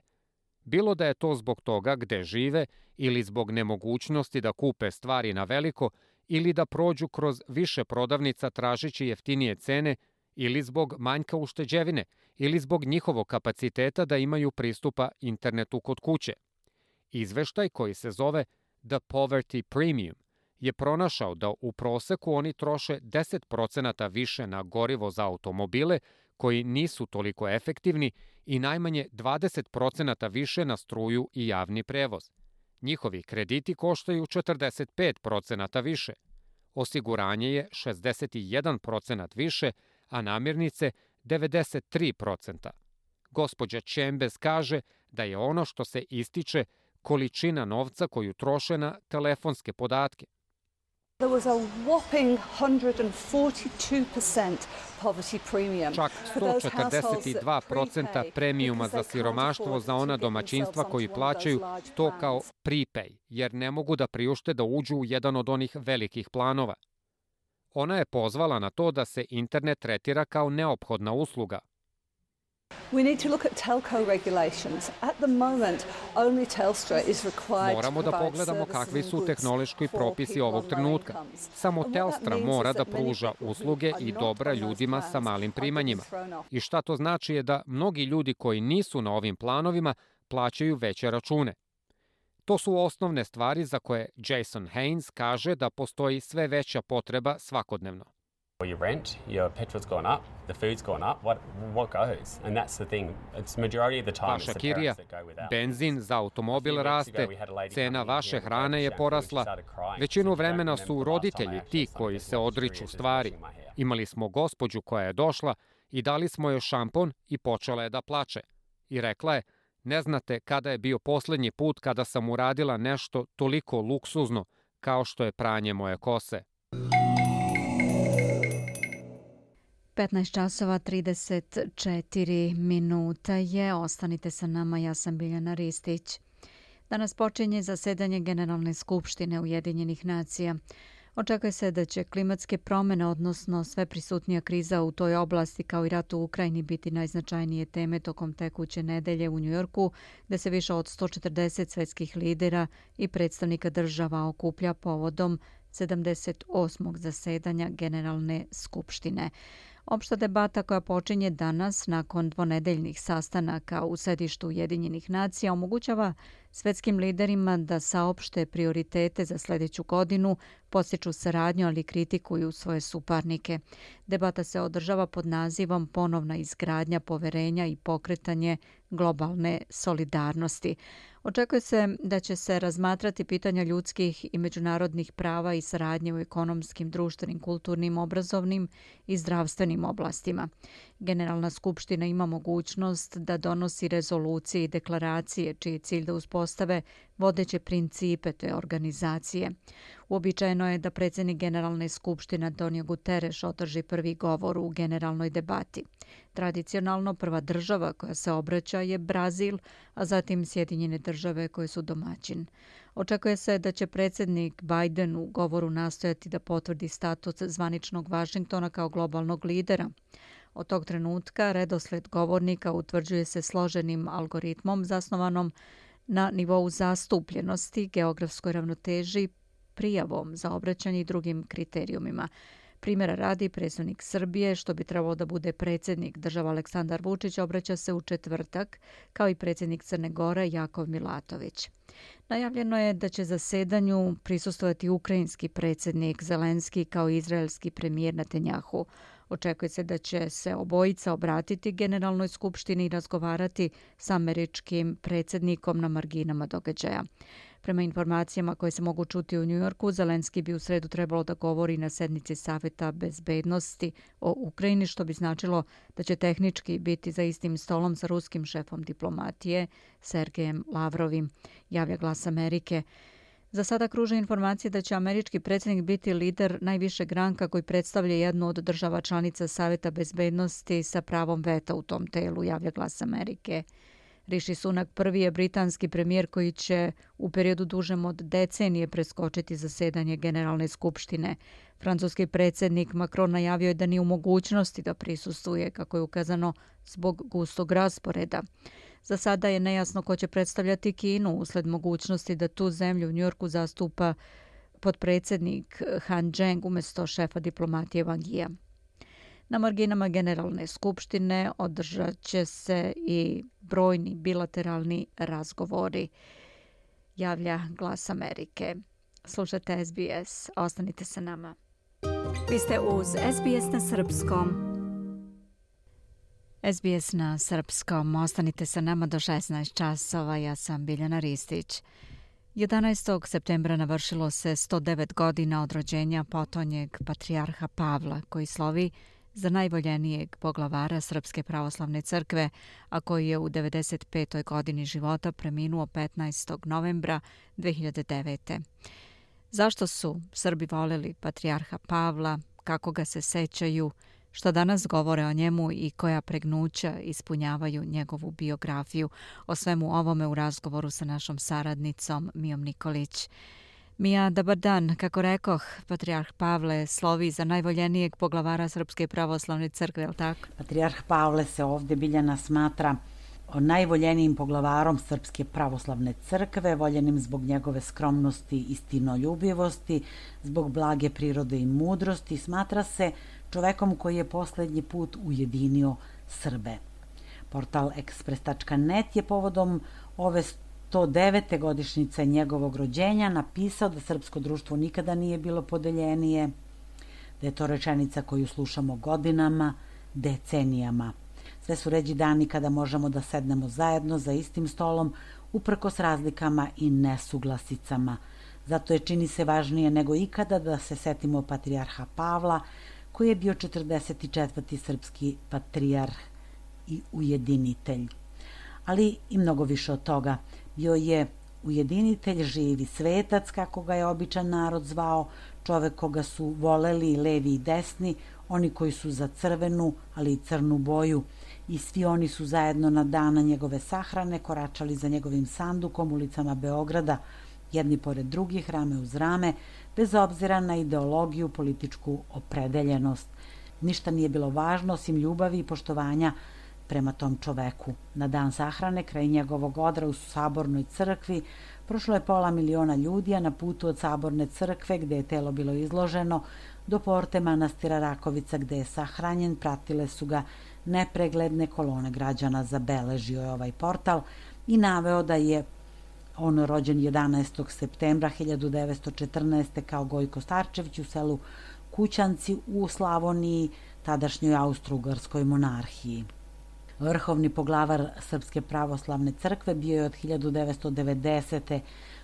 Bilo da je to zbog toga gde žive ili zbog nemogućnosti da kupe stvari na veliko ili da prođu kroz više prodavnica tražići jeftinije cene ili zbog manjka ušteđevine – ili zbog njihovog kapaciteta da imaju pristupa internetu kod kuće. Izveštaj koji se zove The Poverty Premium je pronašao da u proseku oni troše 10% više na gorivo za automobile koji nisu toliko efektivni i najmanje 20% više na struju i javni prevoz. Njihovi krediti koštaju 45% više. Osiguranje je 61% više, a namirnice 93%. Gospođa Chambers kaže da je ono što se ističe količina novca koju troše na telefonske podatke. There was a whopping 142% poverty premium. Čak 142% premijuma za siromaštvo za ona domaćinstva koji plaćaju to kao prepay, jer ne mogu da priušte da uđu u jedan od onih velikih planova. Ona je pozvala na to da se internet tretira kao neophodna usluga, Moramo da pogledamo kakvi su tehnološki propisi ovog trenutka. Samo Telstra mora da pruža usluge i dobra ljudima sa malim primanjima. I šta to znači je da mnogi ljudi koji nisu na ovim planovima plaćaju veće račune. To su osnovne stvari za koje Jason Haynes kaže da postoji sve veća potreba svakodnevno. your rent, your petrol's gone up, the food's gone up, what what goes? And that's the thing. It's majority of the time Vaša kirija, benzin za automobil raste, cena vaše hrane je porasla. Većinu vremena su roditelji ti koji se odriču stvari. Imali smo gospođu koja je došla i dali smo joj šampon i počela je da plače. I rekla je, ne znate kada je bio posljednji put kada sam uradila nešto toliko luksuzno kao što je pranje moje kose. 15 časova 34 minuta je. Ostanite sa nama, ja sam Biljana Ristić. Danas počinje zasedanje Generalne skupštine Ujedinjenih nacija. Očekuje se da će klimatske promene, odnosno sve prisutnija kriza u toj oblasti kao i rat u Ukrajini biti najznačajnije teme tokom tekuće nedelje u Njujorku, gde se više od 140 svetskih lidera i predstavnika država okuplja povodom 78. zasedanja Generalne skupštine. Opšta debata koja počinje danas nakon dvonedeljnih sastanaka u sedištu Ujedinjenih nacija omogućava svetskim liderima da saopšte prioritete za sljedeću godinu, posjeću saradnju, ali kritikuju svoje suparnike. Debata se održava pod nazivom Ponovna izgradnja poverenja i pokretanje globalne solidarnosti. Očekuje se da će se razmatrati pitanja ljudskih i međunarodnih prava i saradnje u ekonomskim, društvenim, kulturnim, obrazovnim i zdravstvenim oblastima. Generalna skupština ima mogućnost da donosi rezolucije i deklaracije čiji je cilj da uspostave vodeće principe te organizacije. Uobičajeno je da predsjednik Generalne skupštine Antonio Guterres održi prvi govor u generalnoj debati. Tradicionalno prva država koja se obraća je Brazil, a zatim Sjedinjene države koje su domaćin. Očekuje se da će predsjednik Biden u govoru nastojati da potvrdi status zvaničnog Vašingtona kao globalnog lidera. Od tog trenutka redosled govornika utvrđuje se složenim algoritmom zasnovanom na nivou zastupljenosti, geografskoj ravnoteži, prijavom za obraćanje i drugim kriterijumima. Primjera radi predsjednik Srbije, što bi trebalo da bude predsjednik država Aleksandar Vučić, obraća se u četvrtak, kao i predsjednik Crne Gore Jakov Milatović. Najavljeno je da će zasedanju prisustovati ukrajinski predsjednik Zelenski kao i izraelski premijer Netanjahu. Očekuje se da će se obojica obratiti Generalnoj skupštini i razgovarati s američkim predsjednikom na marginama događaja. Prema informacijama koje se mogu čuti u Njujorku, Zelenski bi u sredu trebalo da govori na sednici Saveta bezbednosti o Ukrajini, što bi značilo da će tehnički biti za istim stolom sa ruskim šefom diplomatije Sergejem Lavrovim, javlja glas Amerike. Za sada kruže informacije da će američki predsjednik biti lider najvišeg ranka koji predstavlja jednu od država članica Saveta bezbednosti sa pravom veta u tom telu, javlja glas Amerike. Riši Sunak prvi je britanski premijer koji će u periodu dužem od decenije preskočiti zasedanje Generalne skupštine. Francuski predsjednik Macron najavio je da nije u mogućnosti da prisustuje, kako je ukazano, zbog gustog rasporeda. Za sada je nejasno ko će predstavljati Kinu usled mogućnosti da tu zemlju u Njorku zastupa podpredsjednik Han Zheng umjesto šefa diplomatije Wang Yi. Na marginama Generalne skupštine održat će se i brojni bilateralni razgovori. javlja Glas Amerike. Slušajte SBS, ostanite sa nama. Vi ste uz SBS na Srpskom. SBS na Srpskom, ostanite sa nama do 16 časova, ja sam Biljana Ristić. 11. septembra navršilo se 109 godina od rođenja potonjeg patrijarha Pavla, koji slovi za najvoljenijeg poglavara Srpske pravoslavne crkve, a koji je u 95. godini života preminuo 15. novembra 2009. Zašto su Srbi voljeli patrijarha Pavla, kako ga se sećaju, šta danas govore o njemu i koja pregnuća ispunjavaju njegovu biografiju. O svemu ovome u razgovoru sa našom saradnicom Mijom Nikolić. Mija, dobar dan. Kako rekoh, Patriarh Pavle slovi za najvoljenijeg poglavara Srpske pravoslavne crkve, je li tako? Patriarh Pavle se ovdje biljana smatra najvoljenijim poglavarom Srpske pravoslavne crkve, voljenim zbog njegove skromnosti i stinoljubivosti, zbog blage prirode i mudrosti, smatra se čovekom koji je posljednji put ujedinio Srbe. Portal Express.net je povodom ove 109. godišnjice njegovog rođenja napisao da srpsko društvo nikada nije bilo podeljenije, da je to rečenica koju slušamo godinama, decenijama. Sve su ređi dani kada možemo da sednemo zajedno za istim stolom, uprko s razlikama i nesuglasicama. Zato je čini se važnije nego ikada da se setimo patrijarha Pavla, koji je bio 44. srpski patrijarh i ujedinitelj. Ali i mnogo više od toga. Bio je ujedinitelj, živi svetac, kako ga je običan narod zvao, čovek koga su voleli levi i desni, oni koji su za crvenu, ali i crnu boju, i svi oni su zajedno na dana njegove sahrane koračali za njegovim sandukom ulicama Beograda, jedni pored drugih, rame uz rame, bez obzira na ideologiju, političku opredeljenost. Ništa nije bilo važno osim ljubavi i poštovanja prema tom čoveku. Na dan sahrane, kraj njegovog odra u Sabornoj crkvi, prošlo je pola miliona ljudi, a na putu od Saborne crkve, gde je telo bilo izloženo, do porte manastira Rakovica, gde je sahranjen, pratile su ga nepregledne kolone građana zabeležio je ovaj portal i naveo da je on rođen 11. septembra 1914. kao Gojko Starčević u selu Kućanci u Slavoniji, tadašnjoj Austro-Ugarskoj monarhiji. Vrhovni poglavar Srpske pravoslavne crkve bio je od 1990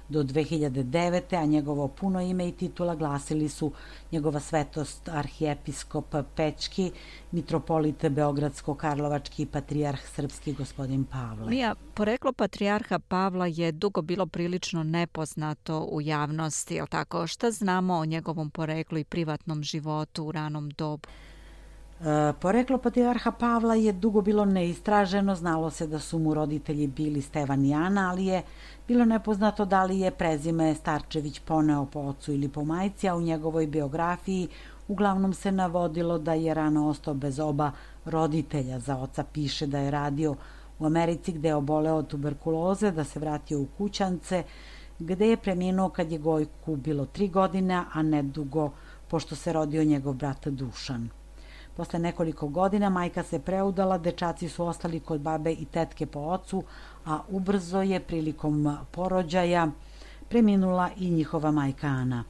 do 2009. a njegovo puno ime i titula glasili su njegova svetost arhijepiskop Pečki, mitropolit Beogradsko-Karlovački patrijarh srpski gospodin Pavle. Mija, poreklo patrijarha Pavla je dugo bilo prilično nepoznato u javnosti, je tako? Šta znamo o njegovom poreklu i privatnom životu u ranom dobu? E, poreklo patrijarha Pavla je dugo bilo neistraženo, znalo se da su mu roditelji bili Stevan i Ana, ali je bilo nepoznato da li je prezime Starčević poneo po ocu ili po majci, a u njegovoj biografiji uglavnom se navodilo da je rano ostao bez oba roditelja. Za oca piše da je radio u Americi gde je oboleo od tuberkuloze, da se vratio u kućance, gde je preminuo kad je Gojku bilo tri godine, a nedugo pošto se rodio njegov brat Dušan. Posle nekoliko godina majka se preudala, dečaci su ostali kod babe i tetke po ocu, a ubrzo je prilikom porođaja preminula i njihova majka Ana.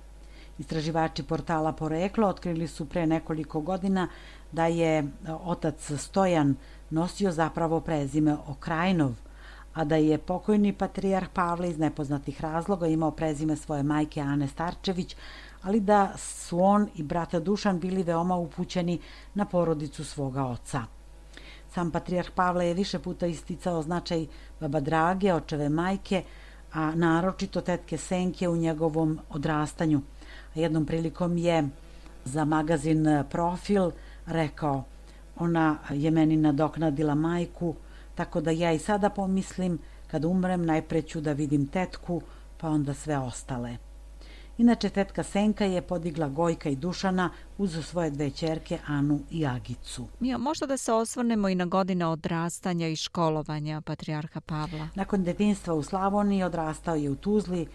Istraživači portala Poreklo otkrili su pre nekoliko godina da je e, otac Stojan nosio zapravo prezime Okrajnov, a da je pokojni patrijarh Pavle iz nepoznatih razloga imao prezime svoje majke Ane Starčević, ali da su on i brata Dušan bili veoma upućeni na porodicu svoga oca. Sam patrijarh Pavle je više puta isticao značaj baba Drage, očeve majke, a naročito tetke Senke u njegovom odrastanju. A jednom prilikom je za magazin Profil rekao ona je meni nadoknadila majku, tako da ja i sada pomislim kad umrem najpre ću da vidim tetku, pa onda sve ostale. Inače, tetka Senka je podigla Gojka i Dušana uz svoje dve čerke, Anu i Agicu. Mija, možda da se osvrnemo i na godine odrastanja i školovanja Patriarha Pavla? Nakon detinstva u Slavoniji odrastao je u Tuzli e,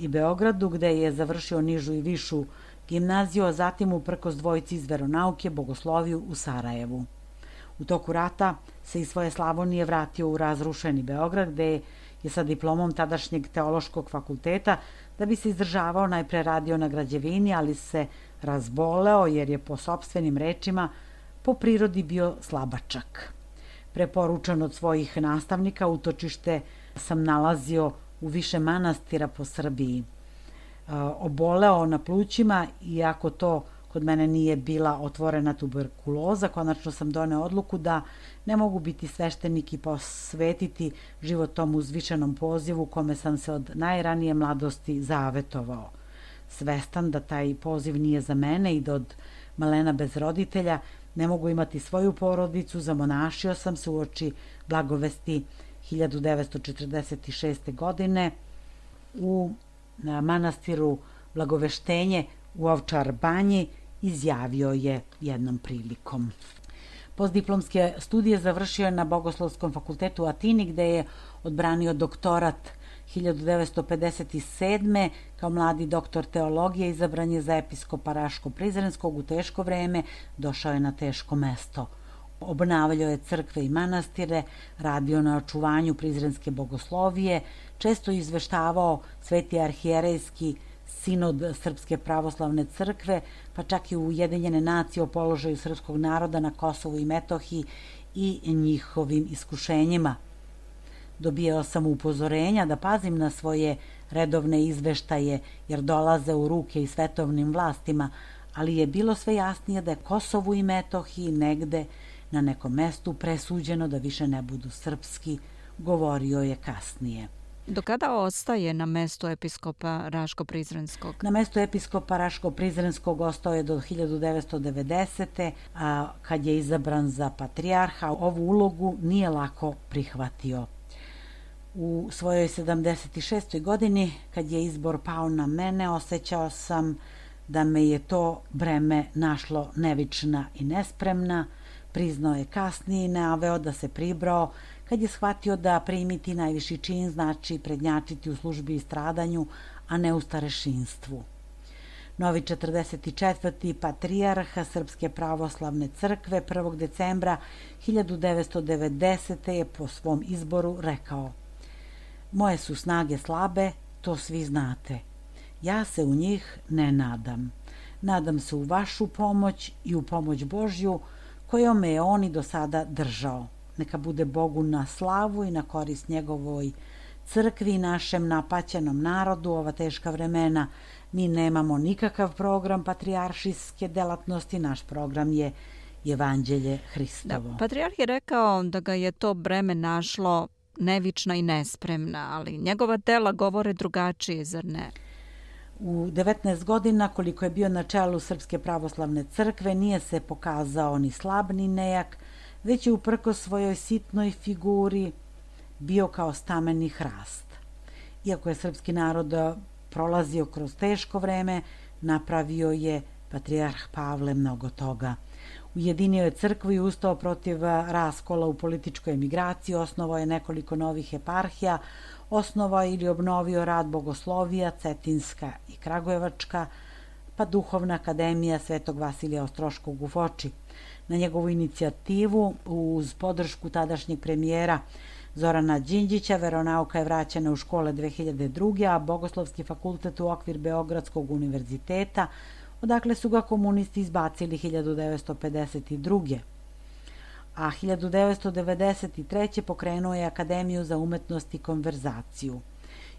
i Beogradu, gde je završio nižu i višu gimnaziju, a zatim uprkos dvojici iz veronauke Bogosloviju u Sarajevu. U toku rata se iz svoje Slavonije vratio u razrušeni Beograd, gde je sa diplomom tadašnjeg teološkog fakulteta da bi se izdržavao najpre radio na građevini, ali se razboleo jer je po sobstvenim rečima po prirodi bio slabačak. Preporučan od svojih nastavnika, utočište sam nalazio u više manastira po Srbiji. E, oboleo na plućima, iako to kod mene nije bila otvorena tuberkuloza, konačno sam doneo odluku da ne mogu biti sveštenik i posvetiti život tom uzvišenom pozivu kome sam se od najranije mladosti zavetovao. Svestan da taj poziv nije za mene i da od malena bez roditelja ne mogu imati svoju porodicu, zamonašio sam se u oči blagovesti 1946. godine u manastiru Blagoveštenje u Ovčar banji izjavio je jednom prilikom. Postdiplomske studije završio je na Bogoslovskom fakultetu u Atini gde je odbranio doktorat 1957. kao mladi doktor teologije izabran je za episkopa Raško-Prizrenskog u teško vreme, došao je na teško mesto. Obnavljao je crkve i manastire, radio na očuvanju prizrenske bogoslovije, često izveštavao sveti arhijerejski sinod Srpske pravoslavne crkve, pa čak i u Ujedinjene nacije o položaju srpskog naroda na Kosovu i Metohiji i njihovim iskušenjima. Dobijao sam upozorenja da pazim na svoje redovne izveštaje jer dolaze u ruke i svetovnim vlastima, ali je bilo sve jasnije da je Kosovu i Metohiji negde na nekom mestu presuđeno da više ne budu srpski, govorio je kasnije. Do kada ostaje na mestu episkopa Raško-Prizrenskog? Na mestu episkopa Raško-Prizrenskog ostao je do 1990. A kad je izabran za patrijarha, ovu ulogu nije lako prihvatio. U svojoj 76. godini, kad je izbor pao na mene, osjećao sam da me je to breme našlo nevična i nespremna. Priznao je kasnije i naveo da se pribrao, kad je shvatio da primiti najviši čin znači prednjačiti u službi i stradanju, a ne u starešinstvu. Novi 44. patrijarha Srpske pravoslavne crkve 1. decembra 1990. je po svom izboru rekao Moje su snage slabe, to svi znate. Ja se u njih ne nadam. Nadam se u vašu pomoć i u pomoć Božju kojom me je oni do sada držao neka bude Bogu na slavu i na korist njegovoj crkvi i našem napaćenom narodu ova teška vremena. Mi nemamo nikakav program patrijaršijske delatnosti, naš program je Evanđelje Hristovo. Da, patrijarh je rekao da ga je to breme našlo nevična i nespremna, ali njegova dela govore drugačije, zar ne? U 19 godina koliko je bio na čelu Srpske pravoslavne crkve nije se pokazao ni slab ni nejak, već je uprko svojoj sitnoj figuri bio kao stameni hrast. Iako je srpski narod prolazio kroz teško vreme, napravio je patrijarh Pavle mnogo toga. Ujedinio je crkvu i ustao protiv raskola u političkoj emigraciji, osnovao je nekoliko novih eparhija, osnovao ili obnovio rad Bogoslovija, Cetinska i Kragujevačka, pa Duhovna akademija Svetog Vasilija Ostroškog u Foči na njegovu inicijativu uz podršku tadašnjeg premijera Zorana Đinđića. Veronauka je vraćena u škole 2002. a Bogoslovski fakultet u okvir Beogradskog univerziteta, odakle su ga komunisti izbacili 1952. A 1993. pokrenuo je Akademiju za umetnost i konverzaciju.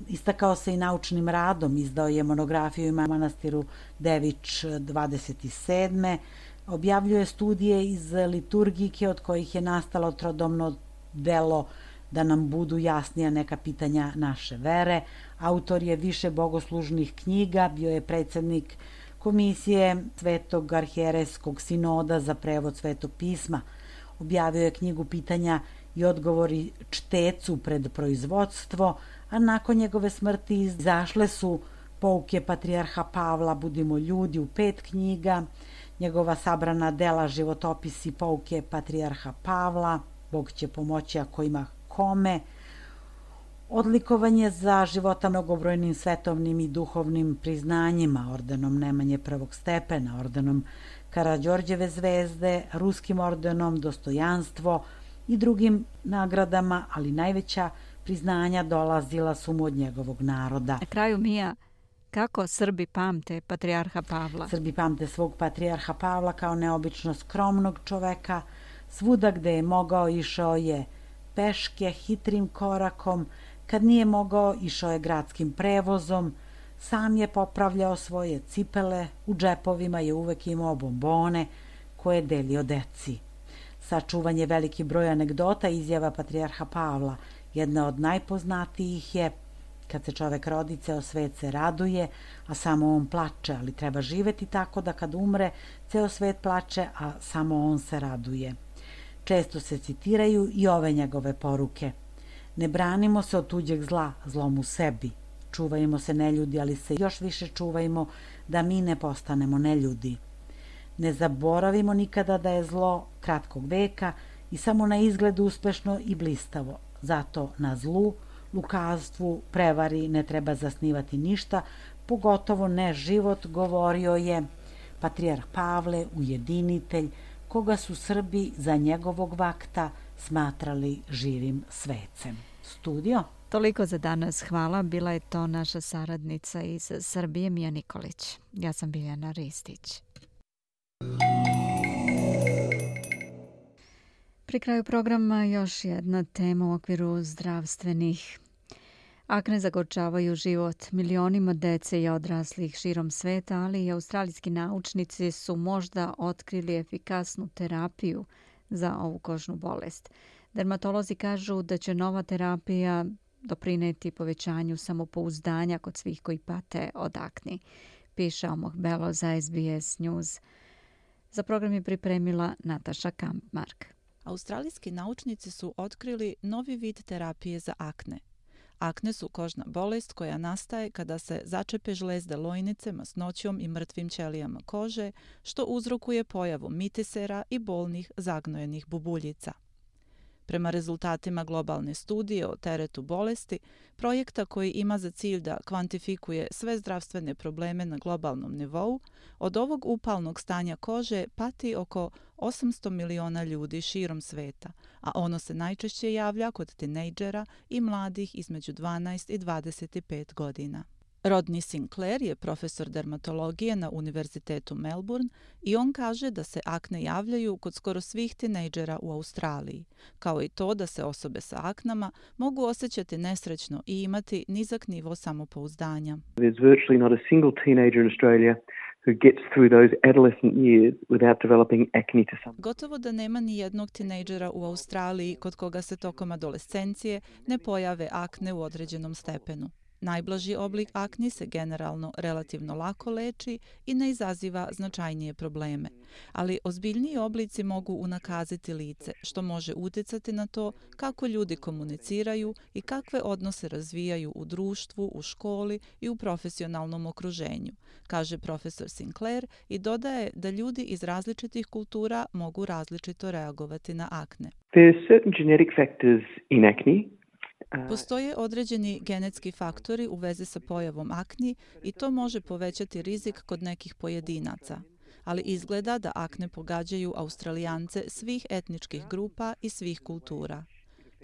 Istakao se i naučnim radom, izdao je monografiju ima manastiru Dević 27 objavljuje studije iz liturgike od kojih je nastalo trodomno delo da nam budu jasnija neka pitanja naše vere. Autor je više bogoslužnih knjiga, bio je predsednik komisije Svetog arhijereskog sinoda za prevod Svetog pisma. Objavio je knjigu pitanja i odgovori čtecu pred proizvodstvo, a nakon njegove smrti izašle su pouke patrijarha Pavla Budimo ljudi u pet knjiga, njegova sabrana dela životopisi pouke Patrijarha Pavla, Bog će pomoći ako ima kome, odlikovanje za života mnogobrojnim svetovnim i duhovnim priznanjima, ordenom Nemanje prvog stepena, ordenom Karadžorđeve zvezde, ruskim ordenom, dostojanstvo i drugim nagradama, ali najveća Priznanja dolazila su mu od njegovog naroda. Na kraju Mija, kako Srbi pamte patrijarha Pavla? Srbi pamte svog patrijarha Pavla kao neobično skromnog čoveka. Svuda gde je mogao išao je peške, hitrim korakom. Kad nije mogao, išao je gradskim prevozom. Sam je popravljao svoje cipele, u džepovima je uvek imao bombone koje je delio deci. Sačuvan je veliki broj anegdota izjava patrijarha Pavla. Jedna od najpoznatijih je kad se čovek rodi, ceo svet se raduje, a samo on plače, ali treba živeti tako da kad umre, ceo svet plače, a samo on se raduje. Često se citiraju i ove njegove poruke. Ne branimo se od tuđeg zla, zlom u sebi. Čuvajmo se neljudi, ali se još više čuvajmo da mi ne postanemo neljudi. Ne zaboravimo nikada da je zlo kratkog veka i samo na izgled uspešno i blistavo. Zato na zlu, lukavstvu, prevari ne treba zasnivati ništa, pogotovo ne život, govorio je patrijarh Pavle, ujedinitelj, koga su Srbi za njegovog vakta smatrali živim svecem. Studio? Toliko za danas. Hvala. Bila je to naša saradnica iz Srbije, Mija Nikolić. Ja sam Biljana Ristić. Pri kraju programa još jedna tema u okviru zdravstvenih. Akne zagorčavaju život milionima dece i odraslih širom sveta, ali i australijski naučnici su možda otkrili efikasnu terapiju za ovu kožnu bolest. Dermatolozi kažu da će nova terapija doprineti povećanju samopouzdanja kod svih koji pate od akni. Piše Omoh Belo za SBS News. Za program je pripremila Nataša Kampmark. Australijski naučnici su otkrili novi vid terapije za akne. Akne su kožna bolest koja nastaje kada se začepe žlezde lojnice masnoćom i mrtvim ćelijama kože, što uzrokuje pojavu mitisera i bolnih zagnojenih bubuljica. Prema rezultatima globalne studije o teretu bolesti, projekta koji ima za cilj da kvantifikuje sve zdravstvene probleme na globalnom nivou, od ovog upalnog stanja kože pati oko 800 miliona ljudi širom sveta, a ono se najčešće javlja kod tinejdžera i mladih između 12 i 25 godina. Rodney Sinclair je profesor dermatologije na Univerzitetu Melbourne i on kaže da se akne javljaju kod skoro svih tinejdžera u Australiji, kao i to da se osobe sa aknama mogu osjećati nesrećno i imati nizak nivo samopouzdanja. There's virtually not a single teenager in Australia who gets through those adolescent years without developing acne to some. Gotovo da nema ni jednog tinejdžera u Australiji kod koga se tokom adolescencije ne pojave akne u određenom stepenu. Najblaži oblik akni se generalno relativno lako leči i ne izaziva značajnije probleme, ali ozbiljniji oblici mogu unakaziti lice, što može utjecati na to kako ljudi komuniciraju i kakve odnose razvijaju u društvu, u školi i u profesionalnom okruženju, kaže profesor Sinclair i dodaje da ljudi iz različitih kultura mogu različito reagovati na akne. There are certain genetic factors in acne Postoje određeni genetski faktori u vezi sa pojavom akni i to može povećati rizik kod nekih pojedinaca. Ali izgleda da akne pogađaju australijance svih etničkih grupa i svih kultura.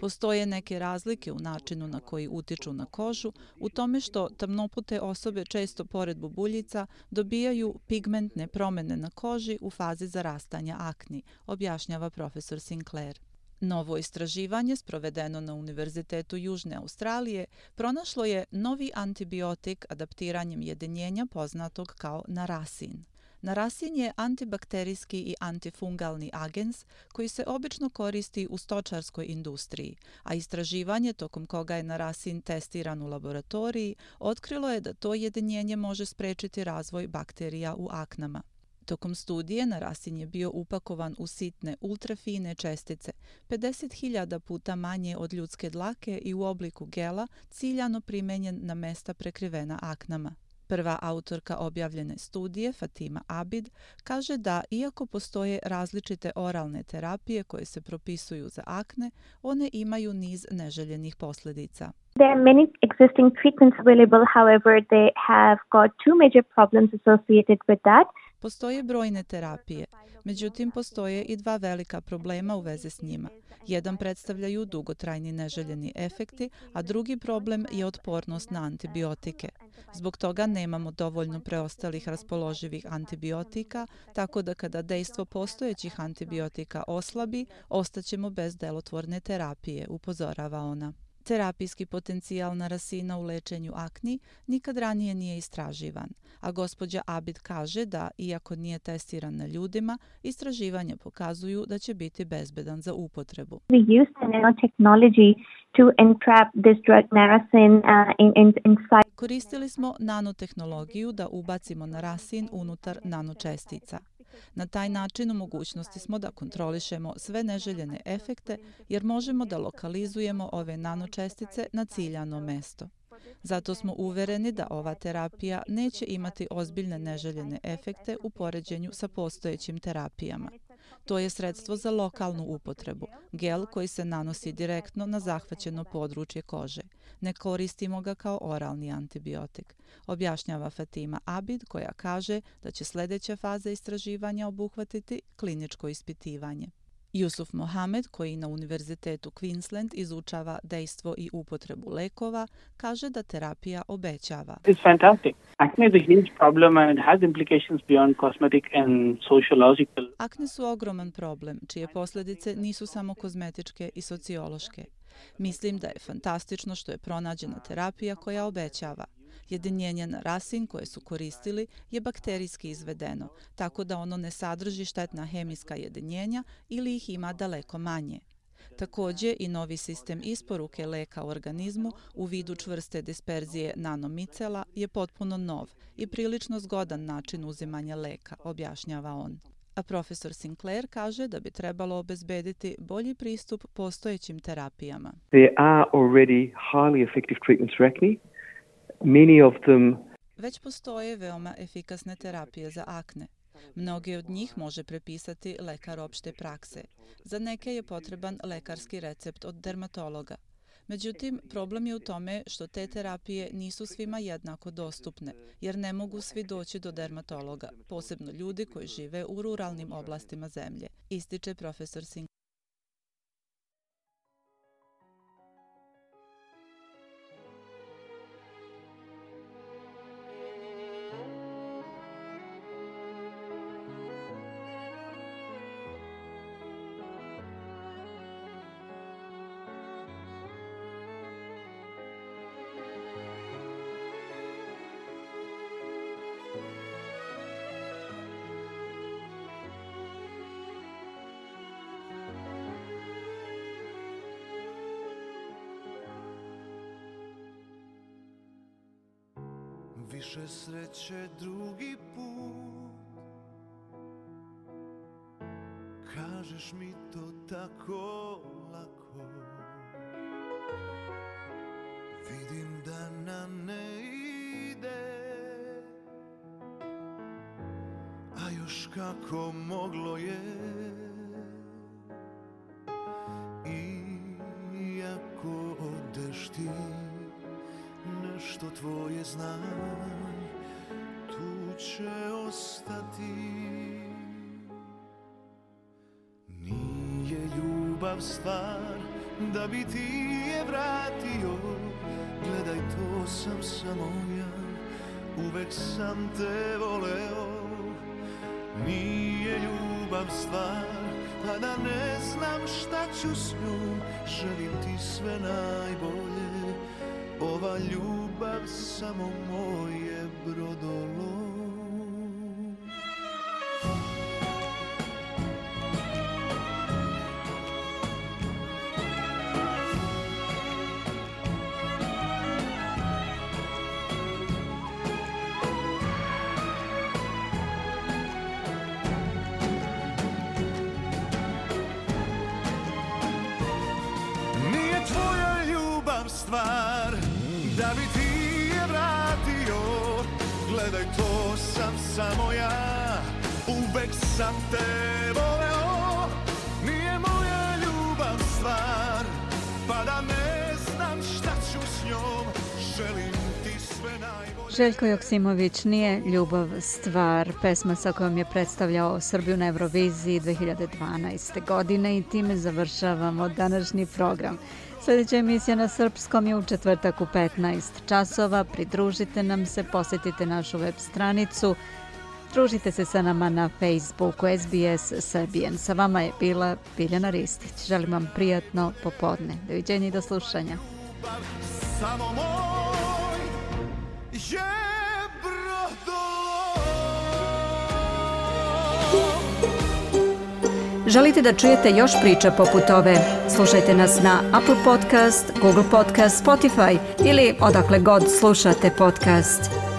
Postoje neke razlike u načinu na koji utiču na kožu, u tome što tamnopute osobe često pored bubuljica dobijaju pigmentne promene na koži u fazi zarastanja akni, objašnjava profesor Sinclair. Novo istraživanje sprovedeno na Univerzitetu Južne Australije pronašlo je novi antibiotik adaptiranjem jedinjenja poznatog kao narasin. Narasin je antibakterijski i antifungalni agens koji se obično koristi u stočarskoj industriji, a istraživanje tokom koga je narasin testiran u laboratoriji otkrilo je da to jedinjenje može sprečiti razvoj bakterija u aknama. Tokom studije narasin je bio upakovan u sitne ultrafine čestice, 50.000 puta manje od ljudske dlake i u obliku gela, ciljano primenjen na mesta prekrivena aknama. Prva autorka objavljene studije, Fatima Abid, kaže da iako postoje različite oralne terapije koje se propisuju za akne, one imaju niz neželjenih posljedica. There are many existing treatments available, however, they have got two major problems associated with that. Postoje brojne terapije, međutim postoje i dva velika problema u veze s njima. Jedan predstavljaju dugotrajni neželjeni efekti, a drugi problem je otpornost na antibiotike. Zbog toga nemamo dovoljno preostalih raspoloživih antibiotika, tako da kada dejstvo postojećih antibiotika oslabi, ostaćemo bez delotvorne terapije, upozorava ona. Terapijski potencijal na rasina u lečenju akni nikad ranije nije istraživan, a gospođa Abid kaže da, iako nije testiran na ljudima, istraživanja pokazuju da će biti bezbedan za upotrebu. We use nanotechnology to entrap this drug narasin uh, in, in, inside. Koristili smo nanotehnologiju da ubacimo narasin unutar nanočestica. Na taj način u mogućnosti smo da kontrolišemo sve neželjene efekte jer možemo da lokalizujemo ove nanočestice na ciljano mesto. Zato smo uvereni da ova terapija neće imati ozbiljne neželjene efekte u poređenju sa postojećim terapijama. To je sredstvo za lokalnu upotrebu, gel koji se nanosi direktno na zahvaćeno područje kože. Ne koristimo ga kao oralni antibiotik, objašnjava Fatima Abid koja kaže da će sljedeća faza istraživanja obuhvatiti kliničko ispitivanje. Jusuf Mohamed, koji na Univerzitetu Queensland izučava dejstvo i upotrebu lekova, kaže da terapija obećava. It's fantastic. Acne is a huge problem and it has implications beyond cosmetic and sociological. Akne su ogroman problem, čije posljedice nisu samo kozmetičke i sociološke. Mislim da je fantastično što je pronađena terapija koja obećava. Jedinjenje na rasin koje su koristili je bakterijski izvedeno, tako da ono ne sadrži štetna hemijska jedinjenja ili ih ima daleko manje. Također i novi sistem isporuke leka u organizmu u vidu čvrste disperzije nanomicela je potpuno nov i prilično zgodan način uzimanja leka, objašnjava on. A profesor Sinclair kaže da bi trebalo obezbediti bolji pristup postojećim terapijama. There are already highly effective treatments for acne. Many of them Već postoje veoma efikasne terapije za akne. Mnoge od njih može prepisati lekar opšte prakse. Za neke je potreban lekarski recept od dermatologa. Međutim, problem je u tome što te terapije nisu svima jednako dostupne, jer ne mogu svi doći do dermatologa, posebno ljudi koji žive u ruralnim oblastima zemlje, ističe profesor Singh. Sreće drugi put. Kažeš mi to tako lako. Vidim da nam ne ide. A još kako moglo je. Stvar da bi ti je vratio. Gledaj to sam samo ja uvek sam te voleo. Nije ljubav stvar pa da ne znam šta ću s njom. Želim ti sve najbolje ova ljubav samo moje brodolo. Sam te voleo Nije moja ljubav stvar Pa da ne znam šta ću s njom Želim ti sve najbolje Željko Joksimović nije ljubav stvar, pesma sa kojom je predstavljao Srbiju na Euroviziji 2012. godine i time završavamo današnji program. Sljedeća emisija na Srpskom je u četvrtak u 15 časova. Pridružite nam se, posjetite našu web stranicu. Družite se sa nama na Facebooku SBS Serbian. Sa vama je bila Biljana Ristić. Želim vam prijatno popodne. Doviđenja i do slušanja. Samo moj je Želite da čujete još priča poput ove? Slušajte nas na Apple Podcast, Google Podcast, Spotify ili odakle god slušate podcast.